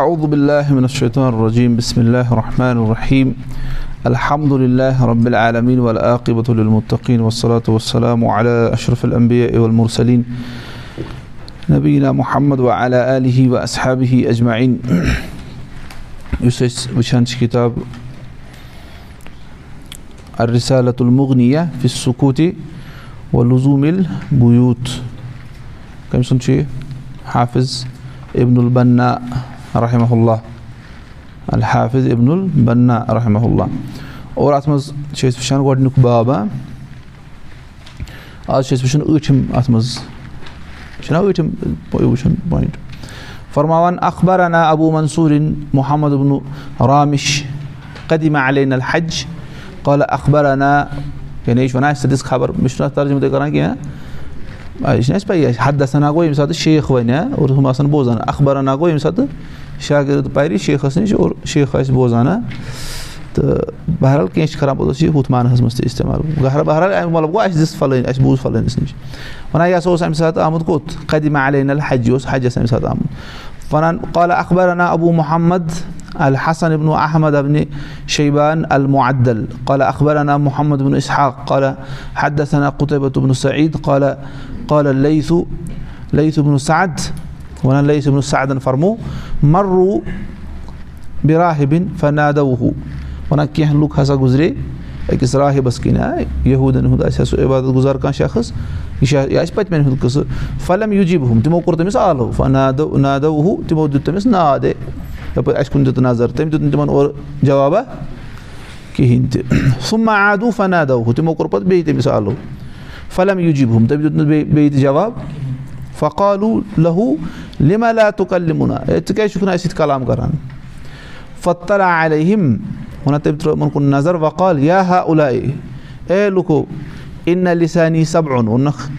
أعوذ بالله من الشيطان الرجيم. بسم الله الرحمن الرحيم. الحمد لله رب العالمين والآقبة للمتقين والصلاة والسلام على أشرف الأنبياء والمرسلين نبينا محمد وعلى آله وأصحابه أجمعين. يسيس وشانش كتاب الرسالة المغنية في السكوت ولزوم البيوت. كم سنشي حافظ ابن البناء رحمه الله الحافظ ابن البناء رحمه الله اور اتھ منٛز چھِ أسۍ وٕچھان گۄڈنیُک بابا آز چھِ أسۍ وٕچھان ٲٹھِم اَتھ منٛز. چھُنہ ٲٹھِم وٕچھُن پویِنٛٹ فرماوان اخبرنا ابو منصور محمد رامش قدم علينا الحج. قال اخبرنا. یعنی یہِ چھُ وَنان اَسہِ دِژ خبر مےٚ چھُنہٕ اَتھ ترجمہٕ تۄہہِ کَران کینٛہہ. یہِ چھِنہٕ اَسہِ پَیی حدثنا گوٚو ییٚمہِ ساتہٕ شیخ وَنہِ اور ہُم آسان بوزان اخبرنا گوٚو ییٚمہِ ساتہٕ شاگرد پَرِ شیخَس نِش اور شیخ آسہِ بوزان تہٕ بہرحال کینٛہہ چھِ کَران پَتہٕ اوس یہِ ہُتھ مانَس منٛز تہِ اِستعمال بہرحال اَمیُک مطلب گوٚو اَسہِ دِژ فَلٲنۍ اَسہِ بوٗز فَلٲنِس نِش وَنان یہِ ہسا اوس اَمہِ ساتہٕ آمُت کوٚت قدِم علینا الحج. یہِ اوس حجَس اَمہِ ساتہٕ آمُت وَنان قال اخبرنا ابو محمد الحسن بن احمد ابن شيبان المعدل. قال اخبرنا محمد بن اسحاق. قال حدثنا قتيبة بن سعيد. قال قال الليث ليث بن سعد وَنان ليث بن سعد فرمو مروا براهب فنادوه. وَنان کینٛہہ لُکھ ہسا گُزرے أکِس راہِبَس کِنۍ یہوٗدَن ہُنٛد آسہِ ہا سُہ عبادت گُزار کانٛہہ شخص یہِ چھِ یہِ آسہِ پٔتمٮ۪ن ہُنٛد قٕصہٕ فلم یوٗجیٖب ہُم تِمو کوٚر تٔمِس آلو فنادو نادو ہُہ تِمو دیُت تٔمِس ناد ہے یَپٲرۍ اَسہِ کُن دیُت نظر تٔمۍ دیُت نہٕ تِمن اورٕ جوابہ کِہیٖنۍ تہِ سُما عادوٗ فنادو ہُہ تِمو کوٚر پَتہٕ بیٚیہِ تٔمِس آلو. فلم یوٗجیٖب تٔمۍ دیُت نہٕ بیٚیہِ بیٚیہِ تہِ جواب؟ فقالوٗ لہوٗ لِملا تُکلِمُنا ہے ژٕ کیازِ چھُکھ نہٕ اَسہِ سۭتۍ کلام کران فتلا علیہم وَنان تٔمۍ ترٛٲو یِمن کُن نظر وقال یا ہا اُلا اے لُکو اِن لِسانی سب اوٚن ووٚنُکھ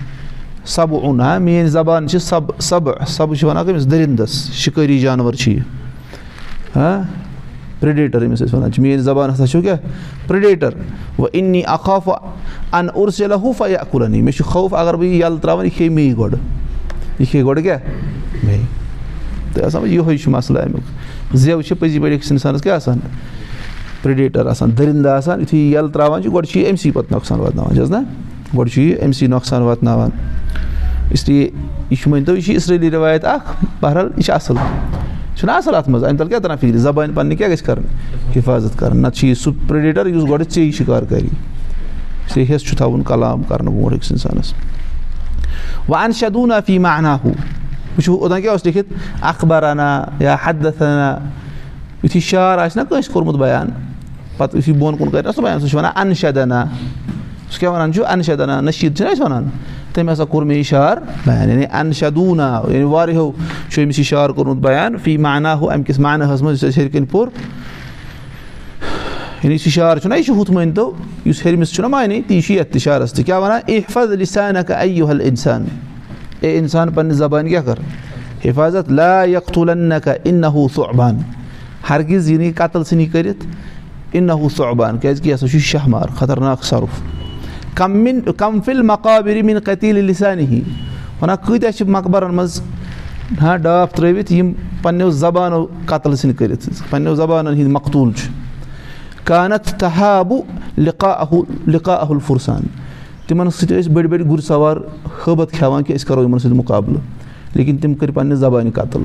سب اوٚن ہا میٲنۍ زبان چھِ سب سب سب چھِ وَنان کٔمِس دٔرِندَس شِکٲری جانور چھِ یہِ پرٛڈیٹر ییٚمِس أسۍ وَنان چھِ میٲنۍ زبان ہسا اخاف ان کُلنی مےٚ چھُ خوف اگر بہٕ یہِ یَلہٕ ترٛاوان یہِ کھیٚیہِ مے گۄڈٕ یہِ کھیٚیہِ گۄڈٕ کیٛاہ تہٕ یِہوے چھُ مَسلہٕ اَمیُک زٮ۪و چھِ پٔزی پٲٹھۍ أکِس اِنسانَس کیٛاہ آسان پرٛڈیٹر آسان دٔرِندٕ آسان یُتھُے یہِ یَلہٕ ترٛاوان چھِ گۄڈٕ چھُ یہِ أمسٕے پَتہٕ نۄقصان واتناوان چھِ حظ نہ گۄڈٕ چھُ یہِ أمسٕے نۄقصان واتناوان اِسلیے یہِ چھُ مٲنۍ تو یہِ چھِ اِسرٲیلی رِوایت اکھ بہرحال یہِ چھِ اَصٕل چھُنہ اَصٕل اَتھ منٛز اَمہِ تَل کیٛاہ تران فِکرِ زبانہِ پَننہِ کیٛاہ گژھِ کَرٕنۍ حِفاظت کَرٕنۍ نَتہٕ چھُ یہِ سُہ پرٛڈیٹر یُس گۄڈٕ ژے شِکار کَرِ اِسلیے ہٮ۪س چھُ تھاوُن کلام کَرنہٕ برونٛٹھ أکِس اِنسانَس وۄنۍ اَن شدوٗنا فی معنا ہُہ وٕچھو اوٚتام کیٛاہ اوس لیکھِتھ اخبارانہ یا حدنا یُتھُے شعر آسہِ نہ کٲنٛسہِ کوٚرمُت بیان پَتہٕ یُتھُے بۄن کُن کَرِ نہ سُہ بیان سُہ چھُ وَنان اَنشدنا سُہ کیٛاہ وَنان چھُ اَنشدنا نشیٖد چھِنہ أسۍ وَنان تٔمۍ ہسا کوٚر بیان یعنی اَنشدوٗنا یعنی واریاہو چھُ أمِس یہِ شعر کوٚرمُت بیان فی معنا ہُہ اَمہِ کِس معناہَس منٛز یُس اَسہِ یعنی شعر چھُنہ یہِ چھُ ہُتھ مٲنۍ تو یُس ہیٚرمِس چھُنہ معنی تی چھُ یَتھ تہِ شعرَس تہِ کیٛاہ وَنان احفظ اَیُ حل اِنسان اے اِنسان پَننہِ زبانہِ کیٛاہ کَر. حِفاظت. لا یختُلنکا اِن ہُہ صوبان ہرگِز یہِ نہٕ یہِ قتٕل ژھٕنی کٔرِتھ اِن ہُہ صوبان کیٛازِکہِ یہِ ہسا چھُ شہمار خطرناک صرُف. کم مِن کم فِل مقابر مِن قتیٖل لِسانہِ ہی وَنان کۭتیاہ چھِ مقبرَن منٛز ہاں ڈاپ ترٲوِتھ یِم پَنٕنیو زبانو قتٕل ژھٕنۍ کٔرِتھ پَنٕنیو زبانن ہِنٛدۍ مقتوٗل چھِ کانت تہابہٕ لِقا اہُ لِقا اہُل فُرسان تِمن سۭتۍ ٲسۍ بٔڑۍ بٔڑۍ گُرۍ سوار حٲبت کھٮ۪وان کہِ أسۍ کَرو یِمن سۭتۍ مُقابلہٕ لیکِن تِم کٔرۍ پَننہِ زبانہِ قتٕل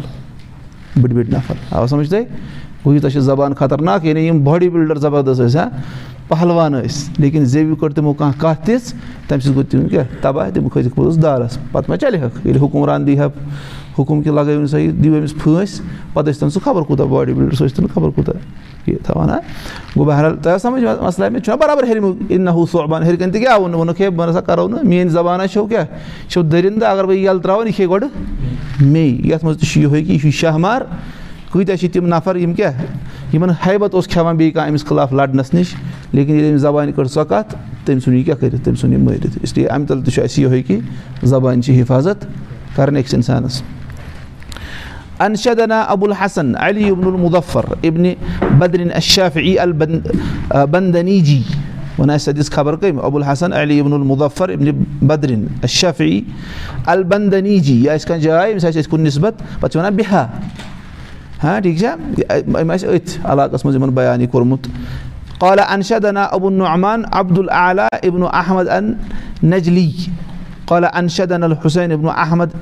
بٔڑۍ بٔڑۍ نَفر آو سَمجھ تۄہہِ گوٚو یوٗتاہ چھِ زبان خطرناک یعنی یِم باڈی بِلڈر زبردست ٲسۍ ہا پہلوان ٲسۍ لیکِن زیوِ کٔر تِمو کانٛہہ کَتھ دِژ تَمہِ سۭتۍ گوٚو تِم کیٛاہ تباہ تِم کھٔتِکھ پوٚتُس دارَس. پَتہٕ ما چَلہِ ہَکھ ییٚلہِ حُکُمران دی ہا حُکُم کہِ لگٲیِو نہٕ سا یہِ دِیِو أمِس پھٲنٛسۍ پَتہٕ ٲسۍ تَن سُہ خبر کوٗتاہ باڈی بِلڈر سُہ ٲسۍ تَن خبر کوٗتاہ یہِ تھاوان ہا گوٚو بہرحال تۄہہِ آو سَمجھ مَسلہٕ مےٚ چھُنہ برابر ہیٚرمُت اِن نہ ہُہ صوبان ہیٚرِ کَنۍ تہِ کیٛاہ ووٚن ووٚنُکھ ہے بہٕ نہ سا کَرو نہٕ میٛٲنۍ زبانہ چھو کیٛاہ یہِ چھو دٔرِندٕ اگر بہٕ یہِ یَلہٕ ترٛاوَن یہِ کھے گۄڈٕ مے یَتھ منٛز تہِ چھُ یِہوے کہِ یہِ چھُ شہمار کۭتیاہ چھِ تِم نفر یِم کیٛاہ یِمن حیبت اوس کھٮ۪وان بیٚیہِ کانٛہہ أمِس خٕلاف لَڑنَس نِش لیکِن ییٚلہِ أمِس زبانہِ کٔڑ سۄ کَتھ تٔمۍ ژھُن یہِ کیٛاہ کٔرِتھ تٔمۍ ژھُن یہِ مٲرِتھ اِسلیے اَمہِ تَل تہِ چھُ اَسہِ یِہوے کہِ زبانہِ چھِ حِفاظت کَرٕنۍ أکِس اِنسانَس انشدنا ابو الحسن علی ابن المظفر ابنِ بدرِن اشافی البن بندنی جی وَنان اَسہِ سۄ دِژ خبر کٔمۍ ابو الحسن علی ابن المظفر ابنِ بدرِن اشافی البندنی جی یہِ آسہِ کانٛہہ جاے أمِس آسہِ اَسہِ کُن نِسبت پَتہٕ چھِ وَنان بِہا ہاں ٹھیک چھا أمۍ آسہِ أتھۍ علاقَس منٛز عبد العلیٰ ابن احمد ان نجلی قالہ انشدن الحسین ابن احمد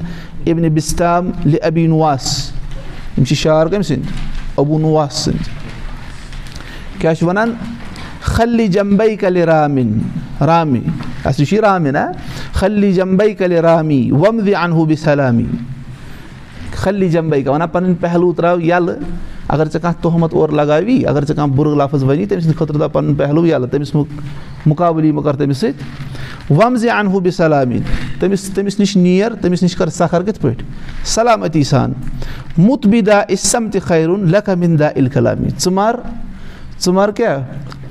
ابن بِستام لِ ابی نواس شعر کٔمۍ سٕنٛدۍ ابوٗ نواس سٕنٛدۍ کیٛاہ چھِ وَنان خلی جمبے کلِ رامِن رامی اَسہِ چھُ یہِ رامِن ہا خلی جمبے کلِ رامی ومدِ انہوٗ بہِ سلامی خلی جمبے کا وَنان پَنٕنۍ پہلوٗ ترٛاو یَلہٕ اگر ژےٚ کانٛہہ تہمت اورٕ لگاوی اگر ژےٚ کانٛہہ بُرٕ لفظ وَنی تٔمۍ سٕنٛدِ خٲطرٕ دَپ پَنُن پہلوٗ یَلہٕ تٔمِس مُقابلہٕ مہٕ کَر تٔمِس سۭتۍ. وَم زِ اَنہو بہِ سلامی تٔمِس تٔمِس نِش نیر تٔمِس نِش کَر سَخر کِتھ پٲٹھۍ؟ سلامتی سان۔ مُتبِدا اِسم تہِ خیرُن لیکھا مِندا اِلکلامی ژٕ مَر ژٕ مَر کیٛاہ؟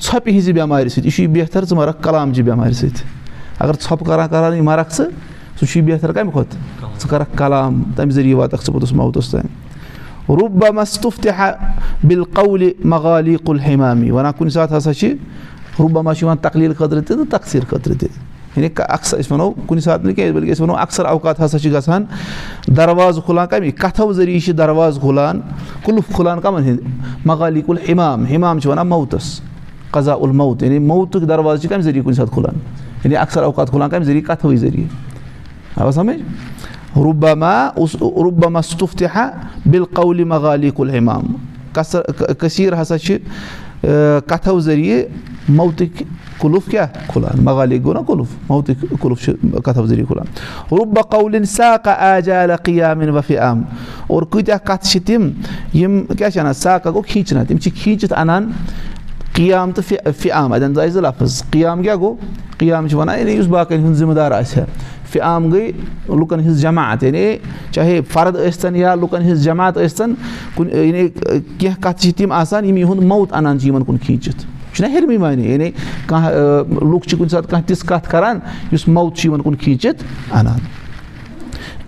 ژھۄپہِ ہِنٛزِ بٮ۪مارِ سۭتۍ۔ یہِ چھُے بہتر ژٕ مَرکھ کلامچہِ بٮ۪مارِ سۭتۍ۔ اگر ژھۄپہٕ کران کران یہِ مَرکھ ژٕ سُہ چھُے بہتر کَمہِ کھۄتہٕ؟ ژٕ کَرکھ کلام۔ تَمہِ ذٔریعہٕ واتکھ ژٕ پوٚتُس موتَس تام رُبا مستُف تہِ ہا بِلقولہِ مغالی کُل ہِمامی وَنان کُنہِ ساتہٕ ہسا چھِ رُبما چھِ یِوان تقلیٖل خٲطرٕ تہِ تہٕ تقسیٖر خٲطرٕ تہِ یعنی اکثر أسۍ وَنو کُنہِ ساتہٕ نہٕ کینٛہہ بٔلکہِ أسۍ وَنو اکثر اوقات ہسا چھِ گژھان دروازٕ کھُلان کَمہِ کَتھو ذٔریعہٕ چھِ دروازٕ کھُلان کُلُف کھُلان کَمَن ہِنٛدۍ مغالی کُل ہِمام ہِمام چھِ وَنان موتَس. قزا الموت. یعنی موتُک دروازٕ چھِ کَمہِ ذٔریعہٕ کُنہِ ساتہٕ کھُلان یعنی اکثر اوقات کھُلان کَمہِ ذٔریعہٕ کَتھوٕے ذٔریعہٕ آو سَمٕجھ رُبما رُبما صُف تہِ ہا بِلقولہِ مغالی کُل ہِمام کثر کٔثیٖر ہسا چھِ کَتھو ذٔریعہٕ موتٕکۍ کُلُف کیٛاہ کھُلان مغالی گوٚو نا کُلُف موتٕکۍ کُلُف چھِ کَتھو ذٔریعہٕ کھُلان رُبا قولِن ساقا آجالا قیامِن وفِ عام اور کۭتیاہ کَتھٕ چھِ تِم یِم کیٛاہ چھِ اَنان ساقا گوٚو کھیٖنچنا تِم چھِ کھیٖنچِتھ اَنان قیام تہٕ فِ عام اَتٮ۪ن درٛاے زٕ لفظ قیام کیٛاہ گوٚو قیام چھِ وَنان یعنی یُس باقٕیَن ہُنٛد ذِمہٕ دار آسہِ ہا فِ عام گٔے لُکَن ہِنٛز جماعت یعنی چاہے فرد ٲسۍتَن یا لُکَن ہِنٛز جماعت ٲسۍتَن کُنہِ یعنی کینٛہہ کَتھٕ چھِ تِم آسان یِم یِہُنٛد موت اَنان چھِ یِمَن کُن کھیٖنچِتھ چھُنہ ہیٚرمٕے معنی یعنی کانٛہہ لُکھ چھِ کُنہِ ساتہٕ کانٛہہ تِژھ کَتھ کَران یُس موت چھُ یِمَن کُن کھیٖنچِتھ اَنان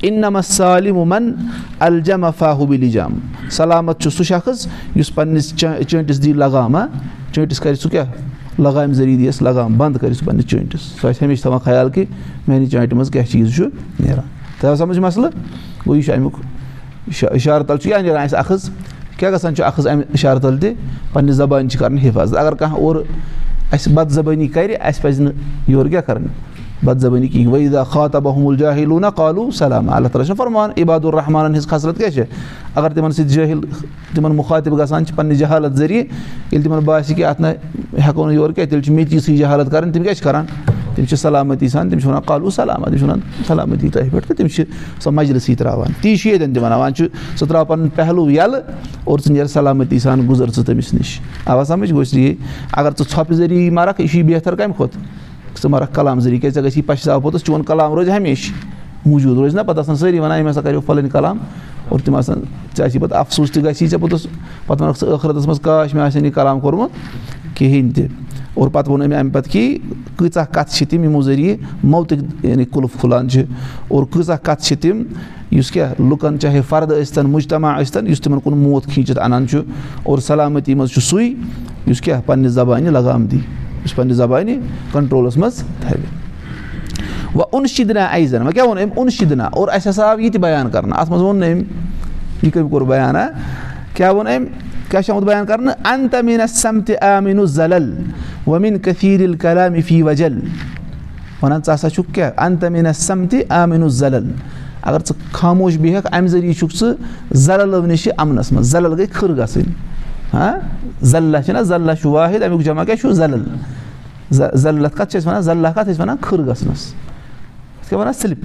اِنما سالِمن الجما فاہوٗبِلی جام سلامت چھُ سُہ شخص یُس پنٛنِس چٲنٛٹِس دی لگام ہا چٲنٛٹِس کَرِ سُہ کیٛاہ لگامہِ ذٔریعہٕ دِیَس لگام بنٛد کَرِ سُہ پنٛنِس چٲنٛٹِس سُہ آسہِ ہمیشہِ تھاوان خیال کہِ میٛانہِ چانٛٹہِ منٛز کیٛاہ چیٖز چھُ نیران۔ آو سَمٕجھ مَسلہٕ؟ گوٚو یہِ چھُ اَمیُک اِشارٕ تَل چھُ کیٛاہ نیران اَسہِ اَکھ حظ کیٛاہ گژھان چھُ اَکھ اَمہِ اِشارٕ تَل تہِ؟ پنٛنہِ زبانہِ چھِ کَرٕنۍ حِفاظت۔ اگر کانٛہہ اورٕ اَسہِ بد زبٲنی کَرِ اَسہِ پَزِ نہٕ یورٕ کیٛاہ کَرٕنۍ بد زبٲنی کِہیٖنۍ ؤیدا خاطب احمُل جاہلوٗنا کالوٗ سلام. اللہ تعالیٰ چھُنہ فرمان عباد الرحمانَن ہِنٛز خصلت کیٛاہ چھِ اگر تِمَن سۭتۍ جٲہِل تِمَن مُخاطِب گژھان چھِ پنٛنہِ جہالت ذٔریعہٕ ییٚلہِ تِمَن باسہِ کہِ اَتھ نہ ہٮ۪کو نہٕ یورٕ کینٛہہ تیٚلہِ چھِ میٚژی سٕے جہالت کَرٕنۍ تِم کیٛاہ چھِ کَران تِم چھِ سلامتی سان تِم چھِ وَنان کالوٗ سلامت تِم چھِ وَنان سلامتی تۄہہِ پٮ۪ٹھ تہٕ تِم چھِ سۄ مجلسٕے ترٛاوان تی چھُ ییٚتٮ۪ن وۄنۍ چھُ ژٕ ترٛاو پَنُن پہلوٗ یَلہٕ اور ژٕ نیرٕ سلامتی سان گُزر ژٕ تٔمِس نِش. اَوا سَمٕجھ گوٚژھ یہِ اگر ژٕ ژھۄپہٕ ذٔریعہٕ یی مَرکھ یہِ چھُے بہتر کَمہِ کھۄتہٕ ژٕ مَرکھ کلام ذٔریعہٕ کیٛازِ ژےٚ گژھی پَشتاو پوٚتُس چون کلام روزِ ہمیشہِ موٗجوٗد روزِ نہ پَتہٕ آسان سٲری وَنان أمۍ ہسا کَریو پھَلٲنۍ کلام اور تِم آسان ژےٚ آسی پَتہٕ اَفسوٗس تہِ گژھی ژےٚ پوٚتُس پَتہٕ وَنکھ ژٕ ٲخرَتَس منٛز کاش مےٚ آسہِ ہا نہٕ یہِ کلام کوٚرمُت کِہیٖنۍ تہِ اور پَتہٕ ووٚن أمۍ اَمہِ پَتہٕ کہِ کۭژاہ کَتھٕ چھِ تِم یِمو ذٔریعہٕ موتٕکۍ یعنی کُلُف کھُلان چھِ اور کۭژاہ کَتھٕ چھِ تِم یُس کیٛاہ لُکَن چاہے فَردٕ ٲسۍتَن مُجتما ٲسۍتَن یُس تِمَن کُن موت کھیٖنچِتھ اَنان چھُ اور سلامتی منٛز چھُ سُے یُس کیٛاہ پنٛنہِ زبانہِ لگام دی یُس پنٛنہِ زبانہِ کَنٹرولَس منٛز تھاوِ وۄنۍ اوٚن شِدنا ایزَن وۄنۍ کیٛاہ ووٚن أمۍ اوٚن شِدنا اور اَسہِ ہسا آو یہِ تہِ بیان کَرنہٕ اَتھ منٛز ووٚن نہٕ أمۍ یہِ کٔمۍ کوٚر بیانا کیٛاہ ووٚن أمۍ کیٛاہ چھُ آمُت بیان کَرنہٕ اَن تمیٖن سَمتہِ زَلل ومیٖن وجل. وَنان ژٕ ہسا چھُکھ کیٛاہ اَن تمیٖن سَمتہِ آمیٖنُ زَلل اگر ژٕ خاموش بیٚہکھ اَمہِ ذٔریعہٕ چھُکھ ژٕ زَللو نِش اَمنَس منٛز زَلل گٔے کھٕر گژھٕنۍ ہاں زلہ چھِنہ زلہ چھُ واحد اَمیُک جمع کیٛاہ چھُ زلت کَتھ چھِ أسۍ وَنان زلہ کَتھ ٲسۍ وَنان کھٕر گژھنَس یِتھ کٔنۍ وَنان سِلِپ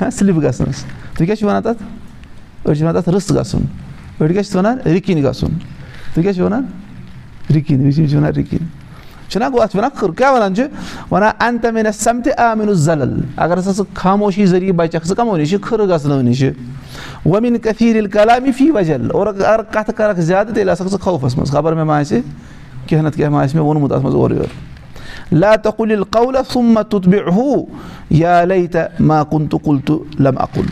ہاں سِلِپ گژھنَس تُہۍ کیٛاہ چھِو وَنان تَتھ أڑۍ چھِ وَنان تَتھ رٕژ گژھُن أڑۍ کیٛاہ چھِ چھُنہ گوٚو اَتھ وَنان کھٕر کیٛاہ وَنان چھِ وَنان اَن تَمہِ سَمتہِ آمِنُ زَلل اگر ہسا ژٕ خاموشی ذٔریعہٕ بَچَکھ ژٕ کَمو نِش کھٕرٕ گژھنو نِش کٔثیٖر ییٚلہِ کلامی فی وجل اور اگر کَتھٕ کَرَکھ زیادٕ تیٚلہِ آسَکھ ژٕ خوفَس منٛز خبر مےٚ ما آسہِ کینٛہہ نَتہٕ کینٛہہ ما آسہِ مےٚ ووٚنمُت اَتھ منٛز اورٕ یورٕ لا قولہ سُمت تُت بے ہُہ یا تہٕ ما تہٕ کُل تہٕ لم اکُل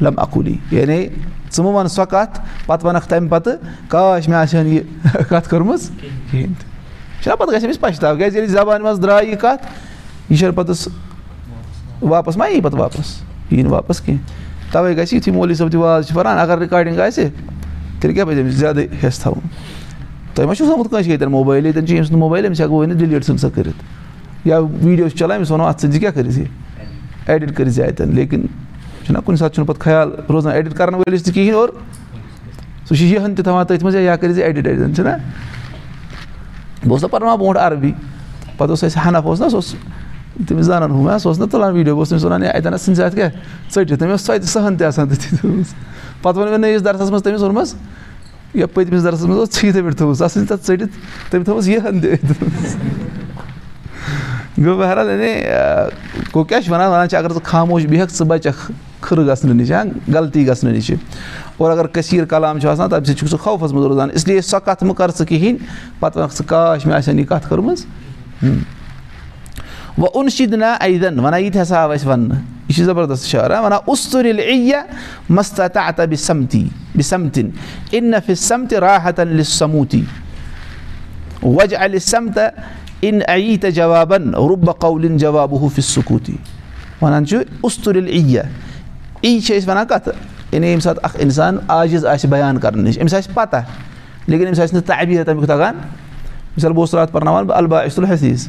لم اکُلی یعنی ژٕ مہٕ وَن سۄ کَتھ پَتہٕ وَنَکھ تَمہِ پَتہٕ کاش مےٚ آسہِ ہا یہِ کَتھ کٔرمٕژ کِہیٖنۍ تہِ چھُنہ پَتہٕ گژھِ أمِس پَشتاو کیٛازِ ییٚلہِ زبانہِ منٛز درٛاے یہِ کَتھ یہِ چھَنہٕ پَتہٕ واپَس ما یی پَتہٕ واپَس یی نہٕ واپَس کینٛہہ تَوَے گژھِ یُتھُے مولوی صٲب تہِ واز چھِ پَران اگر رِکاڈِنٛگ آسہِ تیٚلہِ کیٛاہ پَزِ أمِس زیادٕ ہٮ۪س تھاوُن تۄہہِ ما چھُو تھوٚمُت کٲنٛسہِ ییٚتٮ۪ن موبایل ییٚتٮ۪ن چھِ أمۍ سُنٛد موبایل أمِس ہٮ۪کو ؤنِتھ ڈِلیٖٹ ژھٕن سا کٔرِتھ یا ویٖڈیو چھِ چَلان أمِس وَنو اَتھ ژٕ کیٛاہ کٔرِتھ یہِ ایڈِٹ کٔرِتھ زِ اَتٮ۪ن لیکِن چھُنہ کُنہِ ساتہٕ چھُنہٕ پَتہٕ خیال روزان ایڈِٹ کَرَن وٲلِس تہِ کِہیٖنۍ اور سُہ چھِ یِہَن تہِ تھاوان تٔتھۍ منٛز یا کٔرِو زِ ایڈِٹ ایڈِٹ چھُنہ بہٕ اوسُس نہ پَرناوان برونٛٹھ عربی پَتہٕ اوس اَسہِ ہَنَف اوس نہ سُہ اوس تٔمِس زانان ہُہ مےٚ سُہ اوس نہ تُلان ویٖڈیو بہٕ اوسُس تٔمِس وَنان ہے اَتٮ۪نَس ژھٕنۍ زِ اَتھ کیٛاہ ژٔٹِتھ تٔمۍ اوس سۄ تہِ سۄ ہَن تہِ آسان تٔتھی تھٲومٕژ پَتہٕ ووٚن مےٚ نٔیِس دَرسَس منٛز تٔمِس ووٚنمَس یا پٔتمِس دَرسَس منٛز اوس ژھٕے یِتھَے پٲٹھۍ تھٲومٕژ سۄ ژھٕنۍ تَتھ ژٔٹِتھ تٔمۍ تھٲومٕژ یہِ ہَن تہِ گوٚو بہرحال یعنی گوٚو کیٛاہ چھِ وَنان وَنان چھِ اگر ژٕ خاموش بیٚہکھ ژٕ بَچَکھ کھٕرٕ گژھنہٕ نِش غلطی گژھنہٕ نِش اور اگر کٔثیٖر کلام چھُ آسان تَمہِ سۭتۍ چھُکھ ژٕ خوفَس منٛز روزان اِسلیے سۄ کَتھ مہٕ کَر ژٕ کِہیٖنۍ پَتہٕ وَنکھ ژٕ کاش مےٚ ہا یہِ کَتھ کٔرمٕژ وۄنۍ وَنان یہِ تہِ ہسا آو اَسہِ وَننہٕ یہِ چھِ زَبردست شعرا وَنان سموٗتی وَجہِ اِن اَیی تہٕ جوابن رُبہ قولِن جواب حوٗفِس سکوٗتی وَنان چھُ اُستُرِل اِیا ای چھِ أسۍ وَنان کَتھ یعنی ییٚمہِ ساتہٕ اکھ اِنسان عاجِز آسہِ بَیان کَرنہٕ نِش أمِس آسہِ پَتہ لیکِن أمِس آسہِ نہٕ تعبیٖر تَمیُک تَگان مِثال بہٕ اوسُس راتھ پَرناوان بہٕ البا عصل حفیٖظ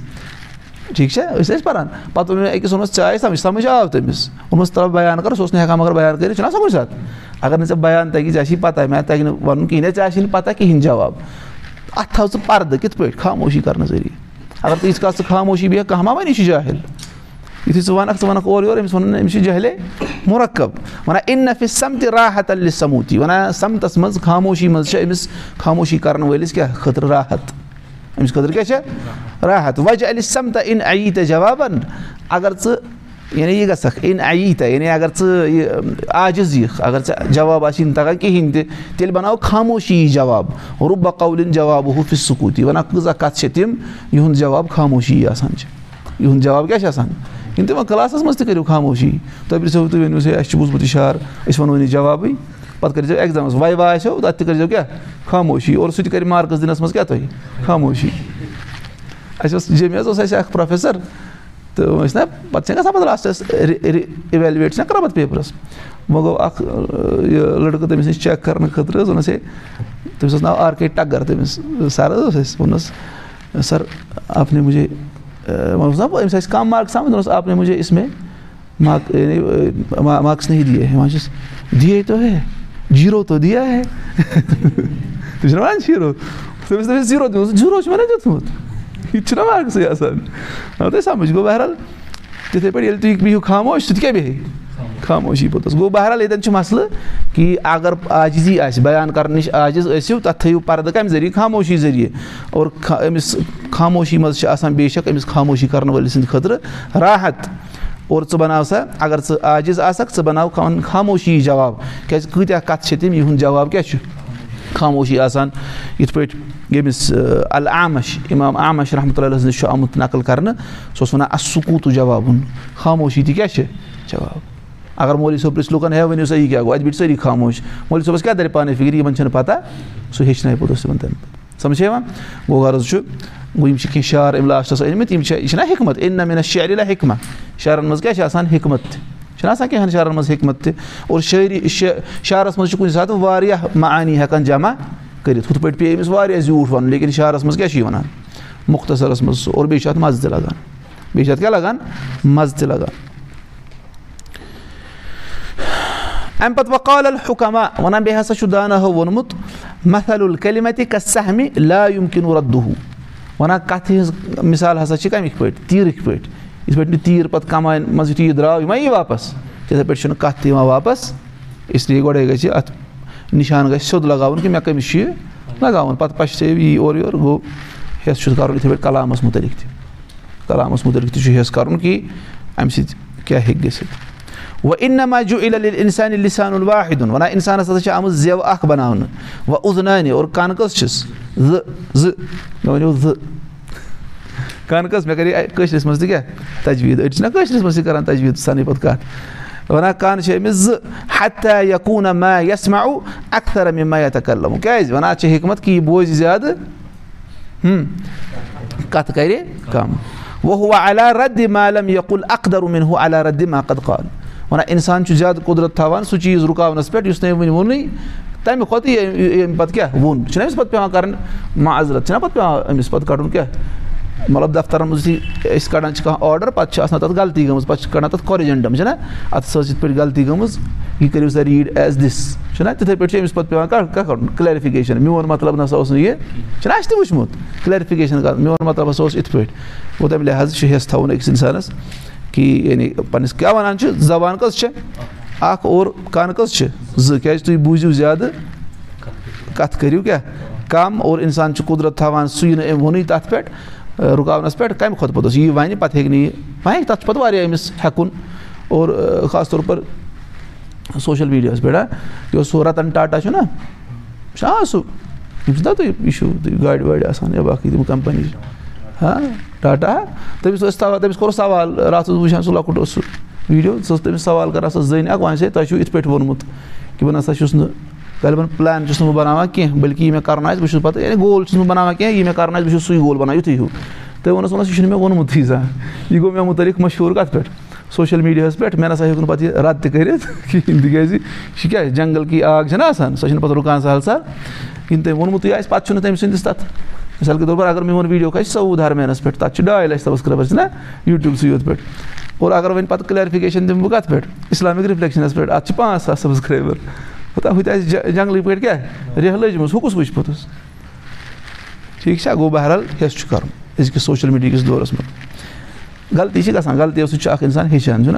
ٹھیٖک چھا أسۍ ٲسۍ پَران پَتہٕ ووٚن مےٚ أکِس ووٚنمَس ژےٚ سَمٕجھ سَمٕجھ آو تٔمِس ووٚنمَس ترٛاو بَیان کَر سُہ اوس نہٕ ہٮ۪کان مگر بَیان کٔرِتھ چھُنہ سَمٕجھ ساتہٕ اگر نہٕ ژےٚ بَیان تَگہِ ژےٚ آسی پَتہ مےٚ تَگہِ نہٕ وَنُن کِہیٖنۍ ژےٚ آسی نہٕ پَتہ کِہیٖنۍ جواب اَتھ تھاو ژٕ پَردٕ کِتھ پٲٹھۍ خاموشی کَرنہٕ ذٔریعہٕ اگر ییٖژ کَتھ ژٕ خاموشی بیٚہکھ کانٛہہ ما وَنہِ یہِ چھُ جاہِل یُتھُے ژٕ وَنکھ ژٕ وَنکھ اورٕ یورٕ أمِس وَنُن أمِس چھِ جہلے مُرکب وَنان اِن نفِ سَمتہِ راحت علی سَموٗتی وَنان سَمتَس منٛز خاموشی منٛز چھِ أمِس خاموشی کَرَن وٲلِس کیٛاہ خٲطرٕ راحت أمِس خٲطرٕ کیٛاہ چھےٚ راحت وَجہ علی سَمتہ اِن اَیی تہٕ جوابَن اگر ژٕ یعنی یہِ گژھکھ اِن اَیی تہٕ یعنی اگر ژٕ یہِ عاجِز یِکھ اگر ژےٚ جواب آسی نہٕ تَگان کِہیٖنۍ تہِ تیٚلہِ بَناو خاموشی جواب رُبہ قولِن جواب حوٗفِس سکوٗتی وَنان کۭژاہ کَتھٕ چھِ تِم یِہُنٛد جواب خاموشی آسان چھِ یِہُنٛد جواب کیٛاہ چھِ آسان یِم تِمن کٕلاسَس منٛز تہِ کٔرِو خاموشی تُہۍ پرٛژھو تُہۍ ؤنِو اَسہِ چھُ بوٗزمُت اِشار أسۍ وَنو نہٕ جوابٕے پَتہٕ کٔرۍزیو اٮ۪کزامَس واے وا آسیو تَتھ تہِ کٔرۍزیو کیٛاہ خاموشی اور سُہ تہِ کَرِ مارکٕس دِنَس منٛز کیٛاہ تۄہہِ خاموشی اَسہِ اوس جیٚمہِ حظ اوس اَسہِ اَکھ پرٛوفیسَر تہٕ ٲسۍ نہ پَتہٕ چھِنہ گژھان پَتہٕ لاسٹَس اِویلویٹ چھِنہ کَران پَتہٕ پیپرَس وۄنۍ گوٚو اَکھ یہِ لٔڑکہٕ تٔمِس نِش چیک کَرنہٕ خٲطرٕ حظ ووٚنُس ہے تٔمِس اوس ناو آر کے ٹَگر تٔمِس سَر حظ اوس اَسہِ ووٚنُس سَر آپ نے مُجے وۄنۍ اوس نہ أمِس آسہِ کَم مارکٕس آمٕتۍ دوٚپنَس آپ نے مُجے اِسمے مارک مارکٕس نہیں دیے وۄنۍ چھُس دیے تو ہے جیٖرو تو دِیا ہے تِم چھِنہ وَنان جیٖرو تٔمِس تٔمِس زیٖرو دیُتمُت جیٖرو چھُ وَنان خاموشی پوٚتُس گوٚو بہرحال ییٚتٮ۪ن چھُ مَسلہٕ کہِ اگر عاجزی آسہِ بَیان کَرنہٕ نِش عاجِز ٲسِو تَتھ تھٲیِو پَردٕ کَمہِ ذٔریعہٕ خاموشی ذٔریعہٕ اور أمِس خاموشی منٛز چھِ آسان بے شک أمِس خاموشی کَرن وٲلِس سٕنٛدِ خٲطرٕ راحت اور ژٕ بَناو سا اگر ژٕ عاجِز آسکھ ژٕ بَناو خاموشی جواب کیٛازِ کۭتیاہ کَتھٕ چھِ تِم یِہُنٛد جواب کیٛاہ چھُ خاموشی آسان یِتھ پٲٹھۍ ییٚمِس العامش اِمام عامش رحمتُہ اللہ نِش چھُ آمُت نقٕل کَرنہٕ سُہ اوس وَنان اَسکوٗتوٗ جوابُن خاموشی تہِ کیٛاہ چھِ جواب اگر مولوی صٲب پرٛژھِ لُکَن ہے ؤنِو سا یہِ کیٛاہ گوٚو اَتہِ بیٖٹھۍ سٲری خاموش مولوی صٲبَس کیٛاہ دَرِ پانَے فِکرِ یِمَن چھَنہٕ پَتہ سُہ ہیٚچھنایہِ پوٚتُس تِمَن تَمہِ پَتہٕ سَمجھ یِوان گوٚو غرض چھُ گوٚو یِم چھِ کینٛہہ شعر أمۍ لاسٹَس أنۍمٕتۍ یِم چھِ یہِ چھِنہ حِکمت اِن نہ مےٚ شعرِ حِکمہ شعرَن منٛز کیٛاہ چھِ آسان حِکمت تہِ چھِنہ آسان کینٛہہ شعرَن منٛز حِکمت تہِ اور شٲعری شعرَس منٛز چھِ کُنہِ ساتہٕ واریاہ معانی ہٮ۪کان جمع کٔرِتھ ہُتھ پٲٹھۍ پیٚیہِ أمِس واریاہ زیوٗٹھ وَنُن لیکِن شعرَس منٛز کیٛاہ چھِ یہِ وَنان مُختصرَس منٛز اور بیٚیہِ چھُ اَتھ مَزٕ تہِ لَگان بیٚیہِ چھِ اَتھ کیٛاہ لَگان مَزٕ تہِ لَگان اَمہِ پَتہٕ وقال الحُکما وَنان بیٚیہِ ہسا چھُ داناہو ووٚنمُت مثل الکلمتِ کَسہمہِ لا یُم کِنوٗ رَدُہوٗ وَنان کَتھِ ہِنٛز مِثال ہسا چھِ کَمِکۍ پٲٹھۍ تیٖرٕکۍ پٲٹھۍ یِتھ پٲٹھۍ نہٕ تیٖر پَتہٕ کَمایَن منٛز یُتھُے یہِ درٛاو یہِ ما یی واپَس. تِتھَے پٲٹھۍ چھُنہٕ کَتھ تہِ یِوان واپَس اِسلیے گۄڈَے گژھِ اَتھ نِشان گژھِ سیوٚد لگاوُن کہِ مےٚ کٔمِس چھُ یہِ لگاوُن پَتہٕ پَشہِ یی اورٕ یورٕ گوٚو ہٮ۪س چھُس کَرُن یِتھَے پٲٹھۍ کلامَس مُتعلِق تہِ کلامَس مُتعلِق تہِ چھُ ہٮ۪س کَرُن کہِ اَمہِ سۭتۍ کیٛاہ ہیٚکہِ گٔژھِتھ وۄنۍ اِن نما جُ عل اِنسانہِ لِسان الواحِدُن وَنان اِنسانَس ہسا چھِ آمٕژ زٮ۪و اَکھ بَناونہٕ وۄنۍ اُزنانہِ اور کَنہٕ کٔژ چھِس زٕ زٕ مےٚ ؤنِو زٕ کَنہٕ کٔژ مےٚ کَرے کٲشرِس منٛز تہِ کیٛاہ تَجویٖد أڑۍ چھِنہ کٲشرِس منٛز تہِ کَران تَجویٖد سَنٕے پَتہٕ کَتھ وَنان کَن چھِ أمِس زٕ ہَتا کوٗنا کیٛازِ وَنان چھِ حِکمت کہِ یہِ بوزِ زیادٕ کَتھٕ ما قد قال وَنان اِنسان چھُ زیادٕ قُدرت تھاوان سُہ چیٖز رُکاونَس پٮ۪ٹھ یُس نہٕ أمۍ وٕنہِ ووٚنُے تَمہِ کھۄتہٕ ییٚمہِ پَتہٕ کیٛاہ ووٚن چھُنہ أمِس پَتہٕ پیٚوان کَرٕنۍ معذرت چھِنہ پَتہٕ پیٚوان أمِس پَتہٕ کَڑُن کیٛاہ مطلب دفترَن منٛز یُتھُے أسۍ کَڑان چھِ کانٛہہ آرڈَر پَتہٕ چھِ آسان تَتھ غلطی گٔمٕژ پَتہٕ چھِ کَڑان تَتھ کورِجَنٹَم چھِنہ اَتھ ہَسا ٲس یِتھ پٲٹھۍ غلطی گٔمٕژ یہِ کٔرِو سا ریٖڈ ایز دِس چھُنہ تِتھَے پٲٹھۍ چھِ أمِس پَتہٕ پیٚوان کیٛاہ کَڑُن کٕلیرِفِکیشَن میون مطلب نہ سا اوس نہٕ یہِ چھُنہ اَسہِ تہِ وٕچھمُت کٕلیرِفِکیشَن کَرُن میون مطلب ہَسا اوس یِتھ پٲٹھۍ گوٚو تَمہِ لِحاظ چھُ ہٮ۪س تھاوُن أکِس اِنسانَس کہِ یعنی پنٛنِس کیٛاہ وَنان چھِ زبان کٔژ چھےٚ اَکھ اور کَن کٔژ چھِ زٕ کیٛازِ تُہۍ بوٗزِو زیادٕ کَتھ کٔرِو کیٛاہ کَم اور اِنسان چھُ قُدرت تھاوان سُے نہٕ أمۍ ووٚنُے تَتھ پٮ۪ٹھ رُکاونَس پٮ۪ٹھ کَمہِ کھۄتہٕ پوٚتُس یی وَنہِ پَتہٕ ہیٚکہِ نہٕ یہِ وۄنۍ ہیٚکہِ تَتھ چھُ پَتہٕ واریاہ أمِس ہٮ۪کُن اور خاص طور پَر سوشَل میٖڈیاہَس پٮ۪ٹھ یہِ اوس سُہ رَتَن ٹاٹا چھُنہ چھُنہ سُہ یِم چھِنہ تُہۍ یہِ چھُو گاڑِ واڑِ آسان یا باقٕے تِم کَمپٔنی ہاں ٹاٹا تٔمِس ٲسۍ سوال تٔمِس کوٚر سوال راتھ اوسُس وٕچھان سُہ لۄکُٹ اوس سُہ ویٖڈیو سُہ ٲس تٔمِس سوال کَران سۄ زٔنۍ اَکھ وۄنۍ چھے تۄہہِ چھُو یِتھ پٲٹھۍ ووٚنمُت کہِ بہٕ نَسا چھُس نہٕ غالبن پٕلین چھُس نہٕ بہٕ بَناوان کینٛہہ بٔلکہِ یہِ مےٚ کَرُن آسہِ بہٕ چھُس پَتہٕ یعنی گول چھُس نہٕ بَناوان کینٛہہ یہِ مےٚ کَرُن آسہِ بہٕ چھُس سُے گول بَناوان یُتھُے ہیوٗ تٔمۍ ووٚنُس وَنَس یہِ چھُنہٕ مےٚ ووٚنمُتٕے زانٛہہ یہِ گوٚو مےٚ مُتعلِق مشہوٗر کَتھ پٮ۪ٹھ سوشَل میٖڈیاہَس پٮ۪ٹھ مےٚ نَسا ہیوٚک نہٕ پَتہٕ یہِ رد تہِ کٔرِتھ کِہیٖنۍ تِکیٛازِ یہِ چھِ کیٛاہ جنٛگل کی آگ چھَنہ آسان سۄ چھَنہٕ پَتہٕ رُکان سہل سہل یِم تٔمۍ ووٚنمُتٕے آسہِ پَتہٕ چھُنہٕ تٔمۍ سٕنٛدِس تَتھ مِثال کے طور پر اگر میون ویٖڈیو کھَسہِ سعود ہرمینَس پٮ۪ٹھ تَتھ چھِ ڈاے لَچھ سَبسکرایبَر چھِنہ یوٗٹیوٗبسٕے یوت پٮ۪ٹھ اور اگر وۄنۍ پَتہٕ کٕلیرفِکیشَن دِمہٕ بہٕ کَتھ پٮ۪ٹھ اِسلامِک رِفلیکشَنَس پٮ۪ٹھ اَتھ چھِ پانٛژھ ساس سَبسکرایبَر پَتہٕ ہُتہِ آسہِ جنٛگلٕکۍ پٲٹھۍ کیٛاہ ریٚہہ لٔجمٕژ ہُہ کُس وٕچھِ پوٚتُس ٹھیٖک چھا گوٚو بہرحال ہٮ۪س چھُ کَرُن أزکِس سوشَل میٖڈیا کِس دورَس منٛز غلطی چھِ گژھان غلطیو سۭتۍ چھُ اَکھ اِنسان ہیٚچھان چھُنہ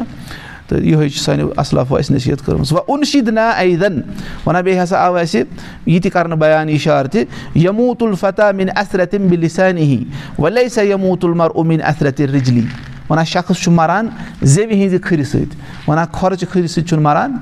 تہٕ یِہوٚے چھِ سانیو اَصلافو اَسہِ نصیٖحت کٔرمٕژ وۄنۍ اُنشیٖد نا ایدَن وَنان بیٚیہِ ہَسا آو اَسہِ یہِ تہِ کَرنہٕ بیان اِشار تہِ یموٗت الفتح مِن اثرتِم بِلِسانہِ ہی وَلے سا یموٗت المر اُمیٖن اثرتِ رِجلی وَنان شخص چھُ مَران زٮ۪وِ ہِنٛزِ کھٕرِ سۭتۍ وَنان کھۄرچہِ کھٕرِ سۭتۍ چھُنہٕ مَران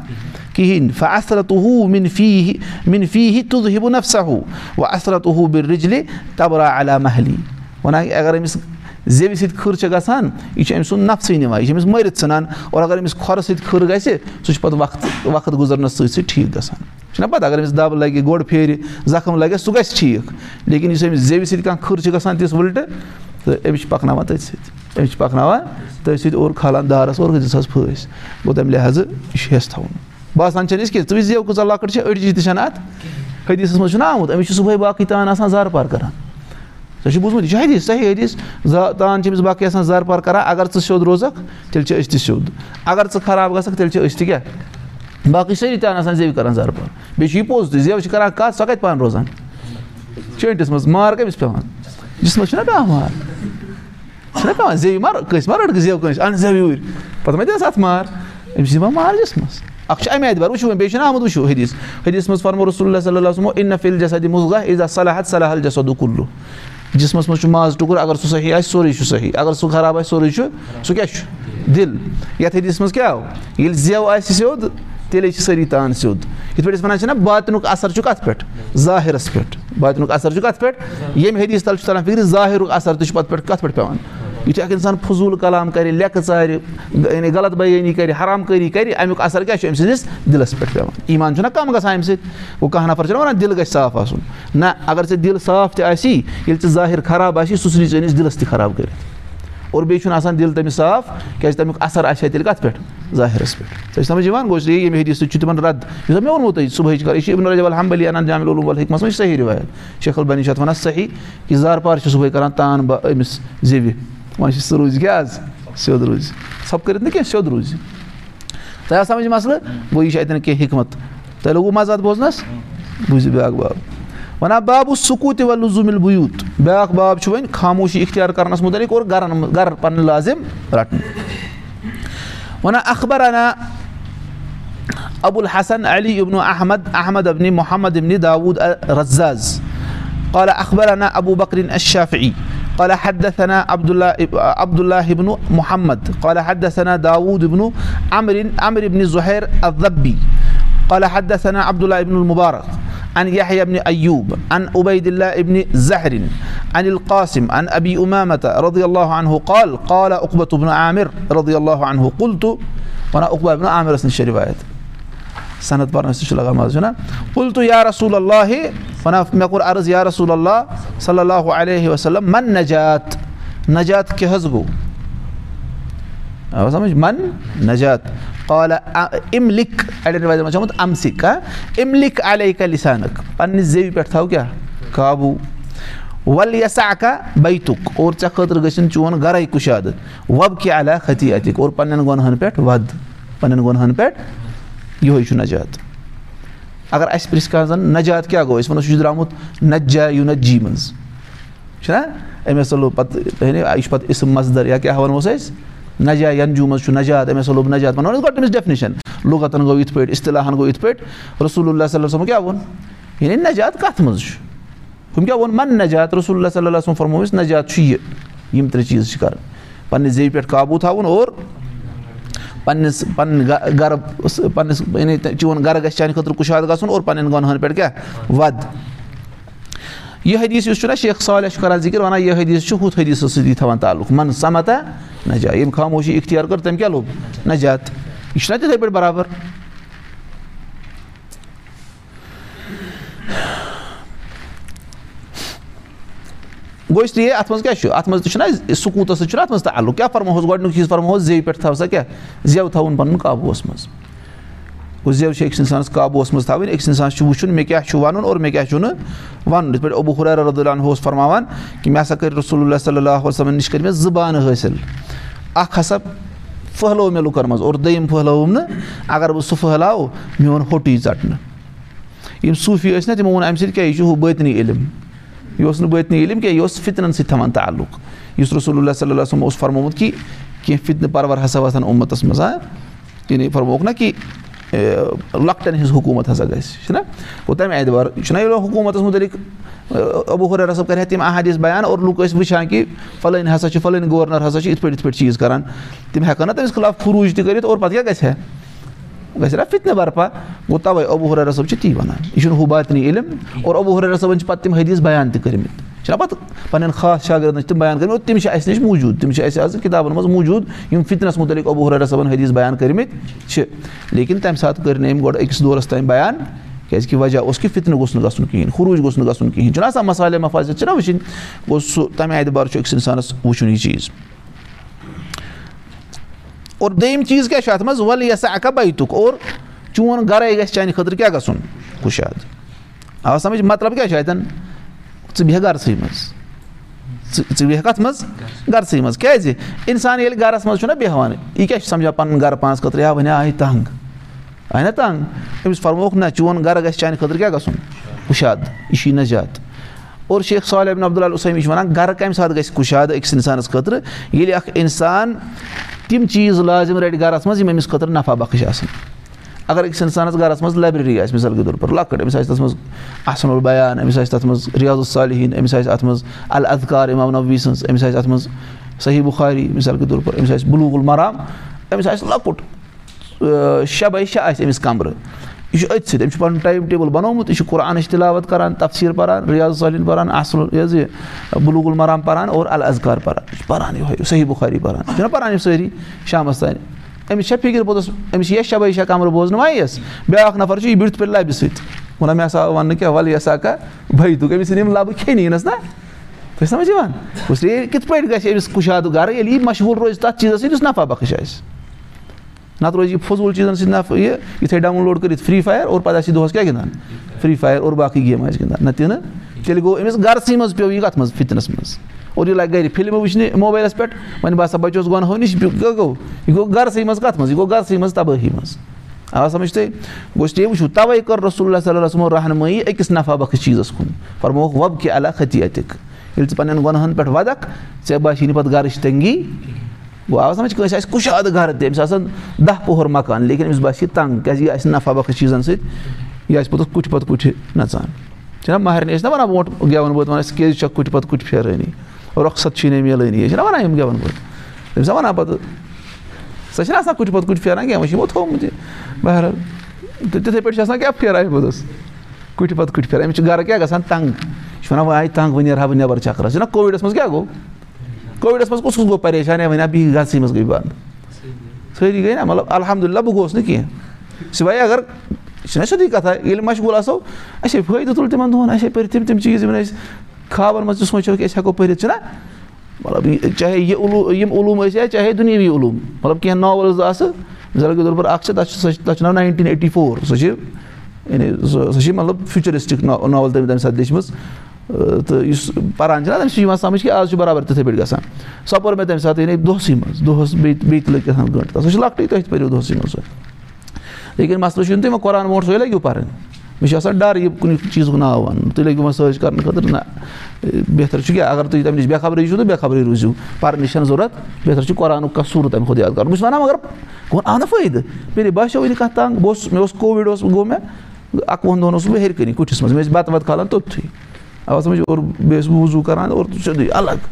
کِہیٖنۍ فَ اثرت ہوٗ مِن فی مِن فی ہی تُل ہِبہٕ نفسا ہوٗ وَ اثرت ہوٗ بِل رِجلہِ تبرا علا محلی وَنان اگر أمِس زٮ۪وِ سۭتۍ کھٕر چھِ گژھان یہِ چھِ أمۍ سُنٛد نفسٕے نِوان یہِ چھِ أمِس مٔرِتھ ژھٕنان اور اگر أمِس کھۄرٕ سۭتۍ کھٕر گژھِ سُہ چھُ پَتہٕ وقت وقت گُزرنَس سۭتۍ سۭتۍ ٹھیٖک گژھان چھُنہ پَتہٕ اگر أمِس دَب لَگہِ گۄڈٕ پھیرِ زخم لَگٮ۪س سُہ گژھِ ٹھیٖک لیکِن یُس أمِس زٮ۪وِ سۭتۍ کانٛہہ کھٕر چھِ گژھان تِژھ وٕلٹہٕ تہٕ أمِس چھِ پَکناوان تٔتھۍ سۭتۍ أمِس چھِ پَکناوان تٔتھۍ سۭتۍ اور کھالان دارَس اور دِژہَس پھٲسۍ گوٚو تَمہِ لِحاظہٕ یہِ چھُ ہٮ۪س تھاوُن باسان چھَنہٕ أسۍ کینٛہہ ژٕ زٮ۪و کۭژاہ لۄکٕٹ چھِ أڑجہِ تہِ چھَنہٕ اَتھ حدیٖثَس منٛز چھُنہ آمُت أمِس چھُ صُبحٲے باقٕے تان آسان زارٕ پار کَران ژےٚ چھُ بوٗزمُت یہِ چھُ حدیٖث صحیح حدیٖث زا تان چھِ أمِس باقٕے آسان زارٕ پار کَران اگر ژٕ سیوٚد روزَکھ تیٚلہِ چھِ أسۍ تہِ سیوٚد اگر ژٕ خراب گژھکھ تیٚلہِ چھِ أسۍ تہِ کیٛاہ باقٕے سٲری تان آسان زٮ۪وِ کَران زارٕ پار بیٚیہِ چھُ یہِ پوٚز تہِ زٮ۪و چھِ کَران کَتھ سۄ کَتہِ پانہٕ روزان چٲنٛٹِس منٛز مار کٔمِس پٮ۪وان جِسمَس چھُنہ پٮ۪وان مار چھُنہ پٮ۪وان زٮ۪وِ مَر کٲنٛسہِ مہ رٔٹکھ زٮ۪و کٲنٛسہِ اَن یوٗرۍ پَتہٕ ما دِس اَتھ مار أمِس چھِ دِوان مار جِسمَس اَکھ چھُ اَمہِ اعتبار وٕچھو وۄنۍ بیٚیہِ چھُنہ آمُت وٕچھو حدیٖث حدیٖث منٛز فرمو رسول اللہ صلی اللہ فِل جسدِ مُغا عزا صلحت صلح الجسدُ کُلوٗ جِسمَس منٛز چھُ ماز ٹُکُر اگر سُہ صحیح آسہِ سورُے چھُ صحیح۔ اگر سُہ خراب آسہِ سورُے چھُ۔ سُہ کیٛاہ چھُ؟ دِل۔ یَتھ حدیٖثَس منٛز کیٛاہ ییٚلہِ زٮ۪و آسہِ سیوٚد تیٚلے چھِ سٲری تان سیوٚد۔ یِتھ پٲٹھۍ أسۍ وَنان چھِنہ باتنُک اَثر چھُ کَتھ پٮ۪ٹھ ظٲہِرَس پٮ۪ٹھ۔ باتنُک اَثر چھُ کَتھ پٮ۪ٹھ۔ ییٚمہِ حدیٖث تَل چھُ تَران فِکرِ ظٲہِرُک اَثر تہِ چھُ پَتہٕ پٮ۪ٹھ کَتھ پٮ۪ٹھ پٮ۪وان یُتھُے اَکھ اِنسان فضوٗل کلام کَرِ لٮ۪کہٕ ژارِ یعنی غلط بیٲنی کَرِ حرام کٲری کَرِ اَمیُک اَثر کیٛاہ چھُ؟ أمۍ سٕنٛدِس دِلَس پٮ۪ٹھ پٮ۪وان ایٖمان چھُنہ کَم گژھان اَمہِ سۭتۍ۔ گوٚو کانٛہہ نفر چھُنہ وَنان دِل گژھِ صاف آسُن۔ نہ اگر ژےٚ دِل صاف تہِ آسی ییٚلہِ ژٕ ظٲہِر خراب آسی سُہ ژھٕنی ژٕ أنِس دِلَس تہِ خراب کٔرِتھ۔ اور بیٚیہِ چھُنہٕ آسان دِل تٔمِس صاف کیٛازِ تَمیُک اَثر آسہِ ہا تیٚلہِ کَتھ پٮ۪ٹھ؟ ظٲہِرَس پٮ۪ٹھ۔ ژےٚ چھِ سَمٕجھ یِوان گوٚو یہِ ییٚمہِ حدیٖث سۭتۍ چھُ تِمَن رد۔ یُس زَن مےٚ ووٚنمُت تۄہہِ صُبحٕچ کَرٕ یہِ چھِ حمبلی اَنان جامع العلوٗم ہیٚکمَس منٛز چھِ صحیح رِوایت۔ شیخ البنی چھِ اَتھ وَنان صحیح کہِ زارپار چھِ صُبحٲے کَران تان بہ أمِس زیٚوِ سُہ روزِ کیٛاہ ژھۄپہٕ کٔرِتھ سیوٚد روزِ تۄہہِ آو سَمٕجھ مَسلہٕ گوٚو یہِ چھِ اَتٮ۪ن کینٛہہ حِکمت تۄہہِ لوٚگوُ مَزٕ اَتھ بوزنَس بوٗزِو بیٛاکھ باب وَنان بابُ سکوٗ وَلُ زُمِل بوٗت بیٛاکھ باب چھُ وۄنۍ خاموشی اِختیار کَرنَس مُتعلِق اور گَرَن منٛز گَرٕ پَنٕنۍ لازِم رَٹنہٕ وَنان اخبر انا ابوٗ الحسن علی ابنو احمد احمد ابنِ محمد ابنِ داوٗد رزاز قالہ اخبر انا ابوٗ بکرِن اشافی قالہ حدثنا عبداللہ عبداللہ ابنو محمد. قالہ حدثنا داوٗد ابنو عمرِن عمر ابنِ ظُہیر الدبی قالہ حدثنا عبداللہ ابن المُبارک ان یحیہ ابنِ ایوٗب ان عُبیداللہ ابنِ ظہرِن ان القاسِم ان ابی اُمامت رضی اللہ عنہ قال قالہ اقبت ابنُ عامر رضی اللہ عنہ کُل تہٕ وَنان اقبا ابنُ عامرَس نِش صنعت پَرنَس تہِ چھُ لگان مَزٕ چھُنہ کُل تہٕ یا رسول اللہ کوٚر عرض یا رسول اللہ صلی اللہُ علیہ وسلم من نجات نجات کیٛاہ حظ گوٚو آ سَمٕجھ من نجات قالہ اِم لِک اَڑٮ۪ن رِوایتَن منٛز چھُ آمُت اَمسِک ہا اِم لِک علیہ کا لِسانک پنٛنِس زیوِ پٮ۪ٹھ تھاو کیٛاہ قابوٗ وَل یا ساکا بیتُک اور ژےٚ خٲطرٕ گٔژھِنۍ چون گَرَے کُشادٕ وَب کہِ علیٰ خطی اَتِک اور پنٛنٮ۪ن گۄنہَن پٮ۪ٹھ وَد پنٛنٮ۪ن گۄنہَن پٮ۪ٹھ یِہوٚے چھُ نجات۔ اگر اَسہِ پِرٛژھِ کانٛہہ زَن نجات کیٛاہ گوٚو؟ أسۍ وَنو سُہ چھُ درٛامُت نَجا یوٗ نجی منٛز۔ چھُنہ أمۍ ہسا لوٚب پَتہٕ یہِ چھُ پَتہٕ اِسم مَزدَر یا کیٛاہ وَنوس أسۍ؟ نجا ینجوٗ منٛز چھُ نجات أمۍ ہسا لوٚب نجات وَنو گۄڈٕ تٔمِس ڈیفنِشَن لُغتَن گوٚو یِتھ پٲٹھۍ اِصطلاحن گوٚو یِتھ پٲٹھۍ۔ رسول اللہ صلی کیٛاہ ووٚن؟ یعنی نجات کَتھ منٛز چھُ؟ ہُم کیٛاہ ووٚن؟ من نجات؟ رسول اللہ صلی اللہ فرمو أسۍ نجات چھُ یہِ یِم ترٛےٚ چیٖز چھِ کَرٕنۍ۔ پنٛنہِ زیٚوِ پٮ۪ٹھ قابوٗ تھاوُن اور پنٛنِس پَنٕنۍ گَرٕ پنٛنِس یعنی چون گَرٕ گژھِ چانہِ خٲطرٕ کُشاد گژھُن اور پنٛنٮ۪ن گۄنہَن پٮ۪ٹھ کیٛاہ وَد یہِ حدیٖث یُس چھُنہ شیخ صالح چھُ کَران ذِکِر وَنان یہِ حدیٖث چھُ ہُتھ حدیٖثَس سۭتی تھاوان تعلُق من سَمتا نجات ییٚمۍ خاموشی اِختِیار کٔر تٔمۍ کیٛاہ لوٚب نجات یہِ چھُنہ تِتھَے پٲٹھۍ برابر گوٚو اس لیے اَتھ منٛز کیاہ چھُ اَتھ منٛز تہِ چھُنہ سکوٗتَس سۭتۍ چھُنہ اَتھ منٛز تعلُق کیاہ فرموہوس گۄڈٕنیُک چیٖز فرموہوس زیٚوِ پٮ۪ٹھ تھاو سا کیاہ زٮ۪و تھاوُن پَنُن قابوٗوَس منٛز گوٚو زٮ۪و چھِ أکِس اِنسانَس قابوٗوَس منٛز تھاوٕنۍ أکِس اِنسانَس چھُ وٕچھُن مےٚ کیاہ چھُ وَنُن اور مےٚ کیاہ چھُنہٕ وَنُن یِتھ پٲٹھۍ عبوٗ ہُر رُدالن اوس فرماوان کہِ مےٚ ہسا کٔرۍ رسول اللہ صلی اللہ وسلمَن نِش کٔرۍ مےٚ زٕ بانہٕ حٲصِل اکھ ہسا پھٔہلو مےٚ لُکَن منٛز اور دوٚیِم پھٔہلٲوٕم نہٕ اَگر بہٕ سُہ پھٔہلاو میون ہوٚٹُے ژَٹنہٕ یِم صوٗفی ٲسۍ نہ تِمو ووٚن اَمہِ سۭتۍ کیاہ یہِ چھُ ہُہ بٲطنی علم یہِ اوس نہٕ بٲطنی علم کینٛہہ یہِ اوس فِطرَن سۭتۍ تھاوان تعلُق. یُس رسول اللہ صلی اللہ وسلم اوس فرمومُت کہِ کینٛہہ فِطنہٕ پَرور ہسا وۄتھان اُمَتَس منٛز یعنی فرمووُکھ نہ کہِ لۄکٹٮ۪ن ہِنٛز حکوٗمت ہسا گژھِ چھُنہ گوٚو تَمہِ اعتبار یہِ چھُنہ ییٚلہِ حکوٗمتَس مُتعلِق ابوٗ ہُر صٲب کَرِ ہا تِم احادِس بَیان اور لُکھ ٲسۍ وٕچھان کہِ فَلٲنۍ ہسا چھِ فَلٲنۍ گورنر ہسا چھِ یِتھ پٲٹھۍ یِتھ پٲٹھۍ چیٖز کران تِم ہٮ۪کَن نہ تٔمِس خٕلاف خروٗج تہِ کٔرِتھ اور پَتہٕ کیاہ گژھِ ہا گژھِ ہا فِطنہٕ برپا گوٚو تَوے ابوٗ ہُر صٲب چھِ تی وَنان یہِ چھُنہٕ ہُہ باتنی علم اور ابوٗ ہُر صٲبَن چھِ پَتہٕ تِم حدیٖث بَیان تہِ کٔرمٕتۍ چھِنہ پَتہٕ پَنٕنٮ۪ن خاص شاگردَن چھِ تِم بیان کٔرمٕتۍ تِم چھِ اَسہِ نِش موٗجوٗد تِم چھِ اَسہِ آز کِتابَن منٛز موٗجوٗد یِم فِطرَس مُتعلِق ابوٗ ہُر صٲبَن حدیٖث بیان کٔرمٕتۍ چھِ لیکِن تَمہِ ساتہٕ کٔرۍ نہٕ أمۍ گۄڈٕ أکِس دورَس تام بیان کیازِ کہِ وجہ اوس کہِ فِطنہٕ گوٚژھ نہٕ گژھُن کِہینۍ خروٗج گوٚژھ نہٕ گژھُن کِہینۍ چھُنہ آسان مَسالے مَفاظت چھِنہ وٕچھِنۍ گوٚو سُہ تَمہِ اعتبار چھُ أکِس اِنسانَس وٕچھُن یہِ چیٖز اور دوٚیِم چیٖز کیاہ چھُ اَتھ منٛز وَلہٕ یہِ ہسا اکھا بیتُک اور چون گرے گژھِ چانہِ خٲطرٕ کیاہ گژھُن کُشاد آ سَمجھ مطلب کیاہ چھُ اَتٮ۪ن ژٕ بیٚہہ گرسٕے منٛز ژٕ بیٚہہ کَتھ منٛز گرسٕے منٛز کیازِ اِنسان ییٚلہِ گرَس منٛز چھُنہ بیٚہوان یہِ کیاہ چھُ سَمجان پَنُن گرٕ پانَس خٲطرٕ یا وَنہِ آے تنٛگ آے نہ تنٛگ أمِس فرموکھ نہ چون گرٕ گژھِ چانہِ خٲطرٕ کیاہ گژھُن کُشاد یہِ چھُے نجات اور شیخ صالِبن عبداللہ عُسٲمی چھِ وَنان گرٕ کَمہِ ساتہٕ گژھِ کُشاد أکِس اِنسانَس خٲطرٕ ییٚلہِ اکھ اِنسان تِم چیٖز لٲزِم رَٹہِ گرَس منٛز یِم أمِس خٲطرٕ نفع بخش آسَن۔ اگر أکِس اِنسانَس گرَس منٛز لایبرٔری آسہِ مِثال کے طور پر لۄکٕٹ أمِس آسہِ تَتھ منٛز اَسَن ال بیان أمِس آسہِ تَتھ منٛز رِیاض الصالحیٖن أمِس آسہِ اَتھ منٛز الدکار اِمام نبوی سٕنٛز أمِس آسہِ اَتھ منٛز صحیح بُخاری مِثال کے طور پر أمِس آسہِ بُلوٗ المرام أمِس آسہِ لۄکُٹ شےٚ بَے شےٚ آسہِ أمِس کَمرٕ یہِ چھُ أتھۍ سۭتۍ أمِس چھُ پَنُن ٹایم ٹیبٕل بَنومُت یہِ چھُ قرآنٕچ تِلاوت کَران تفصیٖل پَران رِیاض صٲلیٖن پَران اَصٕل یہِ حظ یہِ بُلوٗ المرام پَران اور الزکار پَران یہِ چھُ پَران یِہوے صحیح بُخاری پَران یہِ چھُنہ پَران یِم سٲری شامَس تانۍ أمِس چھےٚ فِکِر پوٚتُس أمِس چھِ یا شےٚ بَے شےٚ کَمرٕ بوزنہٕ وۄنۍ یَس بیٛاکھ نَفر چھُ یہِ بِہِتھ پٲٹھۍ لَبہِ سۭتۍ وَنان مےٚ ہسا آو وَننہٕ کیٛاہ وَلہٕ ہسا کا بٔے دُک أمِس ژھٕنۍ یِم لَبہٕ کھیٚنی نَس نہ یِوان کِتھ پٲٹھۍ گژھِ أمِس کُشاد گرٕ ییٚلہِ یہِ مشغوٗل روزِ تَتھ چیٖزَس سۭتۍ یُس نفع بخش آسہِ نَتہٕ روزِ یہِ فضوٗل چیٖزَن سۭتۍ نفع یہِ یِتھَے ڈاوُن لوڈ کٔرِتھ فرٛی فایر اور پَتہٕ آسہِ یہِ دۄہَس کیٛاہ گِنٛدان فرٛی فایر اور باقٕے گیمہٕ آسہِ گِنٛدان نہ تہِ نہٕ تیٚلہِ گوٚو أمِس گرسٕے منٛز پیوٚو یہِ کَتھ منٛز فِطنَس منٛز اور یہِ لَگہِ گرِ فِلمہٕ وٕچھنہِ موبایلَس پٮ۪ٹھ وۄنۍ باسان بَچوس گۄنہو نِش گوٚو یہِ گوٚو گرسٕے منٛز کَتھ منٛز یہِ گوٚو گرسٕے منٛز تبٲہی منٛز آ سَمجھ تُہۍ گوٚو تُہۍ وٕچھِو تَوَے کٔر رسول اللہ صلی اللہ سُمو رہنمٲیی أکِس نفع بخش چیٖزَس کُن فرمووُکھ وۄب کہِ علا خطی اَتِکۍ ییٚلہِ ژٕ پنٛنٮ۪ن گۄنہَن پٮ۪ٹھ وَدَکھ ژےٚ باسی نہٕ پَتہٕ گَرٕچ تنٛگی گوٚو آو سَمجھ کٲنٛسہِ آسہِ کُشادٕ گرٕ تہِ أمِس آسان دَہ پۄہَر مکان لیکِن أمِس باسہِ یہِ تنٛگ کیٛازِ یہِ آسہِ نہٕ نفع چیٖزَن سۭتۍ یہِ آسہِ پوٚتُس کُٹھِ پَتہٕ کُٹھِ نَژان چھِنہ مہرنہِ ٲسۍ نہ وَنان برونٛٹھ گٮ۪وَن بٲتھ وَنان اَسہِ کیٛازِ چھَکھ کُٹھِ پَتہٕ کُٹھِ پھیرٲنی رۄخصت چھِی نہٕ میلٲنی چھِنہ وَنان یِم گٮ۪وَن بٲتھ تٔمِس چھا وَنان پَتہٕ سۄ چھِنہ آسان کُٹھِ پَتہٕ کُٹھِ پھیران کینٛہہ وۄنۍ چھِ یِمو تھوٚومُت یہِ بہرحال تہٕ تِتھَے پٲٹھۍ چھِ آسان کیٛاہ پھیران پوٚتُس کُٹھِ پَتہٕ کُٹھِ پھیران أمِس چھِ گرٕ کیٛاہ گژھان تنٛگ یہِ چھُ وَنان وۄنۍ آے تنٛگ وۄنۍ نیرٕ ہا بہٕ نٮ۪بَر چَکرَس چھِنہ کووِڈَس منٛز کیٛاہ گوٚو کووِڈَس منٛز کُس کُس گوٚو پریشان ہے وَنہِ ہا بِہِو گرسٕے منٛز گٔے بنٛد سٲری گٔے نہ مطلب الحمدُاللہ بہٕ گوٚوُس نہٕ کینٛہہ سِوے اگر یہِ چھِنہ سیٚودُے کَتھا ییٚلہِ مشغوٗل آسو اَسے فٲیدٕ تُل تِمَن دۄہَن اَسے پٔرۍ تِم تِم چیٖز یِم أسۍ خابَن منٛز تہِ سونٛچو کہِ أسۍ ہٮ۪کو پٔرِتھ چھِنہ مطلب چاہے یہِ یِم علوٗم ٲسۍ یا چاہے دُنیٲوی علوٗم مطلب کینٛہہ ناوَلٕز طور پر اَکھ چھِ تَتھ چھِ سۄ چھِ تَتھ چھُ ناو ناینٹیٖن ایٹی فور سۄ چھِ یعنی سۄ چھِ مطلب فیوٗچرِسٹِک ناوَل تٔمۍ تَمہِ ساتہٕ لیٚچھمٕژ تہٕ یُس پَران چھِنہ تٔمِس چھُ یِوان سَمٕجھ کہِ آز چھُ بَرابَر تِتھَے پٲٹھۍ گژھان سۄ پٔر مےٚ تَمہِ ساتہٕ یعنی دۄہسٕے منٛز دۄہَس بیٚیہِ بیٚیہِ تہِ لٔگۍ کیٛاہ تام گٲنٛٹہٕ تَتھ سۄ چھِ لۄکٹٕے تہِ پٔرِو دۄہسٕے منٛز لیکِن مَسلہٕ چھُنہٕ تُہۍ وۄنۍ قۄران برونٛٹھ سۄے لٲگِو پَرٕنۍ مےٚ چھُ آسان ڈَر یہِ کُنہِ چیٖزُک ناو وَنُن تُہۍ لٲگِو وۄنۍ سٔرٕچ کَرنہٕ خٲطرٕ نہ بہتر چھُ کیٛاہ اگر تُہۍ تَمہِ نِش بے خبرٕے چھُو تہٕ بے خبرٕے روٗزِو پَرنٕچ چھَنہٕ ضوٚرَتھ بہتر چھُ قۄرانُک کانٛہہ صوٗرت تَمہِ کھۄتہٕ یاد کَرُن بہٕ چھُس وَنان مگر گوٚو آو نہ فٲیدٕ مےٚ باسیٚو وٕنہِ کَتھ تانۍ بہٕ اوسُس مےٚ اوس کووِڈ اوس گوٚو مےٚ اَکوُہَن دۄہَن اوسُس بہٕ ہیٚرِ کَنی کُٹھِس منٛز مےٚ ٲسۍ بَتہٕ وَتہٕ کھالان توٚتھُے آو سَمٕجھ اور بیٚیہِ اوسُس بہٕ وُضوٗ کَران اور الگ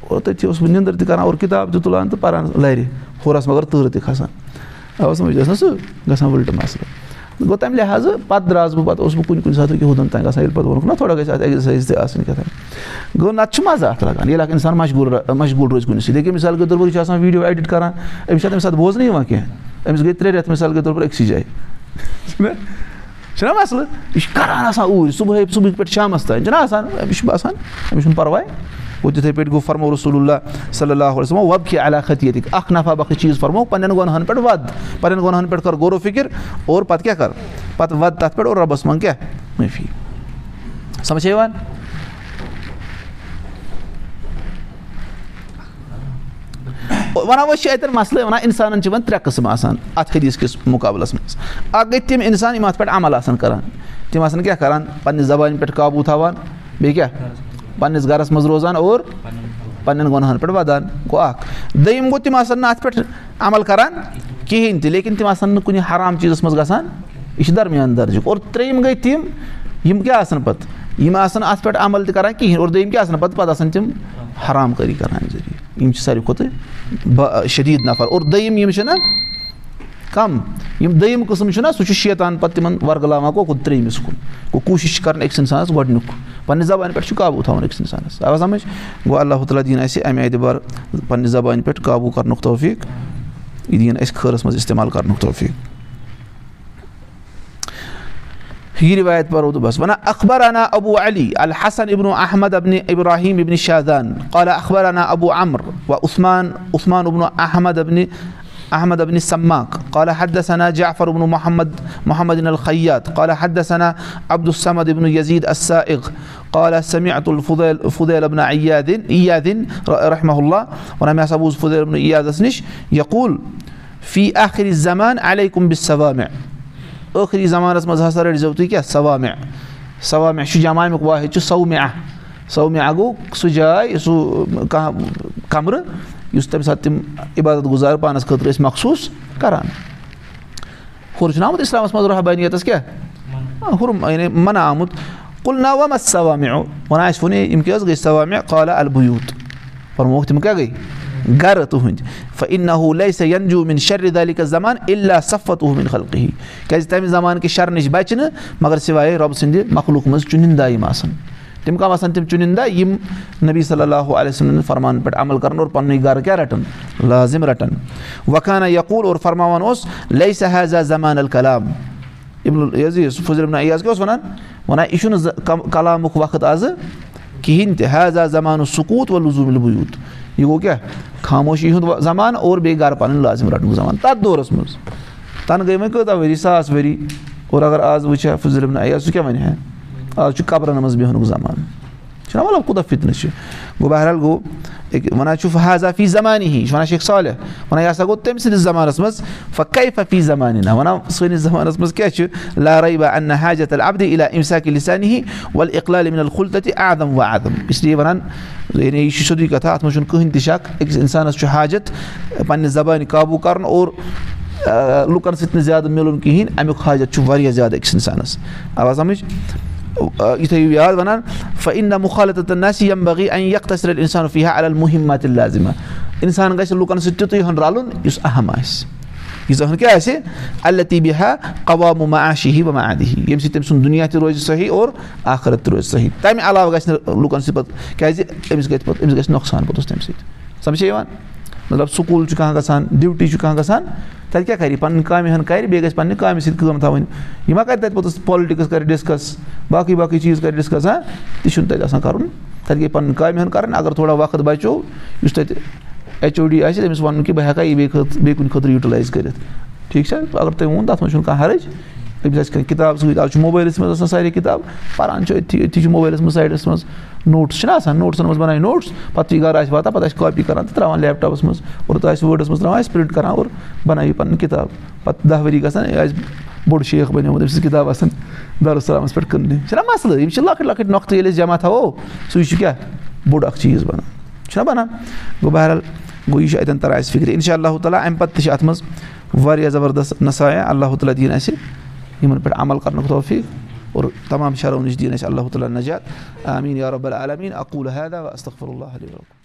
اور تٔتھی اوسُس بہٕ نِندٕر تہِ کَران اور کِتاب تہِ تُلان تہٕ پَران لَرِ ہورَس مگر تۭرٕ تہِ کھَسان آو سَمٕجھ ٲس نہ سُہ گژھان وٕلٹہٕ مَسلہٕ گوٚو تَمہِ لِحاظہٕ پَتہٕ درٛاس بہٕ پَتہٕ اوسُس بہٕ کُنہِ ساتہٕ کہِ ہُدَن تانۍ گژھان ییٚلہِ پَتہٕ ووٚنُکھ نہ تھوڑا گژھِ اَتھ ایٚکزَرسایز تہِ آسٕنۍ کیٛاہ تام گوٚو نَتہٕ چھُ مَزٕ اَتھ لَگان ییٚلہِ اکھ اِنسان مشغوٗل مشغوٗل روزِ کُنہِ سۭتۍ لیکِن مِثال کے طور پر یہِ چھُ آسان ویٖڈیو ایٚڈِٹ کَران أمِس چھا تَمہِ ساتہٕ بوزنہٕ یِوان کینٛہہ أمِس گٔے ترٛےٚ رٮ۪تھ مِثال کے طور پر أکسٕے جایہِ چھُنہ مَسلہٕ یہِ چھُ کَران آسان اوٗرۍ صُبحٲے صُبحٕکۍ پٮ۪ٹھ شامَس تانۍ چھُنہ آسان أمِس چھُ باسان أمِس چھُنہٕ پَرواے گوٚو تِتھَے پٲٹھۍ گوٚو فرمو رسول اللہ صلی اللہُ علیہ وَب کہِ علاقت ییٚتِکۍ اَکھ نفع بَخٕے چیٖز فرمو پنٛنٮ۪ن گۄنہَن پٮ۪ٹھ وَد پنٛنٮ۪ن گۄنہَن پٮ۪ٹھ کَر غورو فِکِر اور پَتہٕ کیاہ کَر پَتہٕ وَد تَتھ پٮ۪ٹھ اور رۄبَس منٛگ کیاہ معٲفی سَمجھ یِوان وَنو أسۍ چھِ اَتٮ۪ن مَسلہٕ وَنان اِنسانَن چھِ وۄنۍ ترٛےٚ قٕسٕم آسان اَتھ حدیٖث کِس مُقابلَس منٛز اَکھ گٔے تِم اِنسان یِم اَتھ پٮ۪ٹھ عمل آسان کَران تِم آسان کیٛاہ کَران پنٛنہِ زبانہِ پٮ۪ٹھ قابوٗ تھاوان بیٚیہِ کیٛاہ پنٛنِس گَرَس منٛز روزان اور پنٛنٮ۪ن گۄنہَن پٮ۪ٹھ وَدان گوٚو اَکھ دوٚیِم گوٚو تِم آسان نہٕ اَتھ پٮ۪ٹھ عمل کَران کِہیٖنۍ تہِ لیکِن تِم آسان نہٕ کُنہِ حرام چیٖزَس منٛز گژھان یہِ چھِ درمیان درجُک اور ترٛیٚیِم گٔے تِم یِم کیٛاہ آسان پَتہٕ یِم آسان اَتھ پٮ۪ٹھ عمل تہِ کَران کِہیٖنۍ اور دوٚیِم کیٛاہ آسان پَتہٕ پَتہٕ آسان تِم حرام کٲری کَران اَمہِ ذٔریعہٕ یِم چھِ ساروی کھۄتہٕ شدیٖد نفر اور دوٚیِم یِم چھِنہ کَم یِم دوٚیِم قٕسٕم چھُنہ سُہ چھُ شیطان پَتہٕ تِمَن وَرگلاوان گوٚو ترٛیٚیِمِس کُن گوٚو کوٗشِش چھِ کَرٕنۍ أکِس اِنسانَس گۄڈٕنیُک پنٛنہِ زبانہِ پٮ۪ٹھ چھُ قابوٗ تھاوُن أکِس اِنسانَس آو سَمٕجھ؟ گوٚو اللہ تعالیٰ دِیِن اَسہِ اَمہِ اعتبار پنٛنہِ زبانہِ پٮ۪ٹھ قابوٗ کَرنُک توفیٖق یہِ دِیِن اَسہِ خٲرَس منٛز اِستعمال کَرنُک توفیٖق یہِ رِوایت پَرو تہٕ بَس وَنان اخبر انا ابوٗ علی الحسن ابنو احمد ابنِ ابراہیٖم ابنِ شادان قالہ اخبر انا ابوٗ و عثمان ابنو احمد ابنِ احمد ابنِ قالہ حدثنا جعفر ابنو محمد محمد الخیات قالہ حدثنا عبدالصمد ابنو یزیٖد السائق قالہ سمعت الفُدیل فُدیل ابنہ ایادِن ایادِن رحمہ اللہ وَنان مےٚ ہسا بوٗز فُدیل ابنو ایادَس نِش یقوٗل فی آخری زمان علیکُم بِسوامہِ ٲخری زمانَس منٛز ہسا رٔٹۍزیو تُہۍ کیٛاہ سوامہِ سوامہِ چھُ جمع اَمیُک واحد چھُ سومہِ سومہِ گوٚو سُہ جاے سُہ کانٛہہ کَمرٕ یُس تَمہِ ساتہٕ تِم عبادت گُزار پانَس خٲطرٕ ٲسۍ مخصوٗص کَران. ہُر چھُنہ آمُت اِسلامَس منٛز رحبٲنیتَس کیٛاہ ہُر یعنی مَنا آمُت کُل نا وَما سوامہِ وَنان اَسہِ ووٚن یِم کیٛاہ حظ گٔے سوامہِ قالہ البوٗت فرموکھ تِم کیٛاہ گٔے گَرٕ تُہٕنٛدۍ فن لے سا ینجوٗمِن شرِ دالِکہ زمان اللہ صفت اُہمِن خلقی کیٛازِ تَمہِ زمانہٕ کہِ شَرٕ نِش بَچہِ نہٕ مگر سِوایے رۄبہٕ سٕنٛدِ مخلوٗق منٛز چُنِندا یِم آسان تِم کَم آسان تِم چُنِندا یِم نبی صلی اللہُ علیہ سٕنٛدٮ۪ن فرمانَن پٮ۪ٹھ عمل کَران اور پَننُے گَرٕ کیٛاہ رَٹان لازِم رَٹان وَخانہ یقوٗل اور فرماوان اوس لے سا حیضا زمان الکلام ایاز کیٛاہ اوس وَنان وَنان یہِ چھُنہٕ کلامُک وقت آزٕ کِہیٖنۍ تہِ حیضا زمانُک سکوٗت وَ لزوٗم بوٗت یہِ گوٚو کیٛاہ خاموشی ہُنٛد زمانہٕ اور بیٚیہِ گرٕ پَنٕنۍ لازِم رَٹنُک زمانہٕ تَتھ دورَس منٛز تَنہٕ گٔے وۄنۍ کۭژاہ ؤری ساس ؤری اور اگر آز وٕچھِ ہا فضلِم نہ سُہ کیٛاہ وَنہِ ہا آز چھُ قبرَن منٛز بیٚہنُک زمانہٕ چھُنہ مطلب کوٗتاہ فِتنہٕ چھُ۔ گوٚو بہرحال گوٚو وَنان چھُ فحاظا فی زمانہِ ہی وَنان شیخ صالح؟ وَنان یہِ ہسا گوٚو تٔمۍ سٕنٛدِس زمانَس منٛز فقے ففی زمانہِ نہ وَنان سٲنِس زمانَس منٛز کیاہ چھُ لارے با اَنہ حاجت العبدِ علا اِمساقِ لِسانہِ ہی وَل اِقلال مِنل خُل تَتہِ عادم وَ عادم اِسلیے وَنان یعنی یہِ چھُ سیوٚدُے کَتھا اَتھ منٛز چھُنہٕ کٕہٕنۍ تہِ شک أکِس اِنسانَس چھُ حاجت پنٛنہِ زبانہِ قابوٗ کَرُن اور لُکَن سۭتۍ نہٕ زیادٕ مِلُن کِہیٖنۍ اَمیُک حاجت واریاہ زیادٕ أکِس اِنسانَس آواز سَمٕجھ یہِ تھٲیِو یاد وَنان فن نہ مُخالت تہٕ نصیٖم بغی اَن یَکھ تَس رَٹہِ اِنسان فِیا عل محمت لازِمہ اِنسان گژھِ لُکَن سۭتۍ تیُتُے ہن رَلُن یُس اہم آسہِ ییٖژاہ ہن کیٛاہ آسہِ اللہ طبی ہا قوامُ ما آشی ہی وَما عادی ییٚمہِ سۭتۍ تٔمۍ سُنٛد دُنیا تہِ روزِ صحیح اور آخرت تہِ روزِ صحیح تَمہِ علاوٕ گژھِ نہٕ لُکَن سۭتۍ پَتہٕ کیٛازِ أمِس گژھِ پَتہٕ أمِس مطلب سکوٗل چھُ کانٛہہ گژھان ڈِوٹی چھُ کانٛہہ گژھان تَتہِ کیٛاہ کَرِ؟ پَنٕنۍ کامہِ ہن کَرِ بیٚیہِ گژھِ پَننہِ کامہِ سۭتۍ کٲم تھاوٕنۍ۔ یہِ ما کَرِ تَتہِ پوٚتُس پالِٹِکٕس کَرِ ڈِسکَس باقٕے باقٕے چیٖز کَرِ ڈِسکَس ہا تہِ چھُنہٕ تَتہِ آسان کَرُن۔ تَتہِ گٔے پَنٕنۍ کامہِ ہن کَرٕنۍ اگر تھوڑا وقت بَچو یُس تَتہِ ایچ او ڈی آسہِ تٔمِس وَنُن کہِ بہٕ ہٮ۪کا یہِ بیٚیہِ خٲطرٕ بیٚیہِ کُنہِ خٲطرٕ یوٗٹِلایز کٔرِتھ۔ ٹھیٖک چھا؟ اگر تۄہہِ ووٚن تَتھ منٛز چھُنہٕ کانٛہہ حرج۔ تٔمِس آسہِ کانٛہہ کِتاب سۭتۍ آز چھُ موبایلَس منٛز آسان سارے کِتاب پَران چھُ أتھی أتھی چھُ موبایلَس منٛز سایڈَس منٛز نوٹٕس چھِنہ آسان نوٹسَن منٛز بَنایہِ نوٹٕس پَتہٕ یہِ گَرٕ آسہِ واتان پَتہٕ آسہِ کاپی کَران تہٕ ترٛاوان لیپٹاپَس منٛز اور تہٕ آسہِ وٲڈَس منٛز ترٛاوان آسہِ پرٛنٛٹ کَران اور بَنایہِ پَنٕنۍ کِتاب پَتہٕ دَہ ؤری گژھان یہِ آسہِ بوٚڑ شیخ بَنیومُت أمۍ سٕنٛز کِتاب آسان دارُالسلامَس پٮ۪ٹھ کٕننہِ چھِنہ مَسلہٕ یِم چھِ لۄکٕٹۍ لۄکٕٹۍ نۄختہٕ ییٚلہِ أسۍ جمع تھاوو سُے چھُ کیٛاہ بوٚڑ اَکھ چیٖز بَنان چھُنہ بَنان گوٚو بہرحال گوٚو یہِ چھُ اَتٮ۪ن تَران اَسہِ فِکرِ اِنشاء اللہ تعالیٰ اَمہِ پَتہٕ تہِ چھِ اَتھ منٛز واریاہ زَبردست نسایا اللہ تعالیٰ دِیِن اَسہِ یِمَن پٮ۪ٹھ عمل کَرنُک توفیٖق اور تمام شَرو نِش دِیِن اَسہِ اللہ تعالیٰ نجات آمیٖن العالمیٖن اقوٗل ہیدا استغفر اللہ علیہ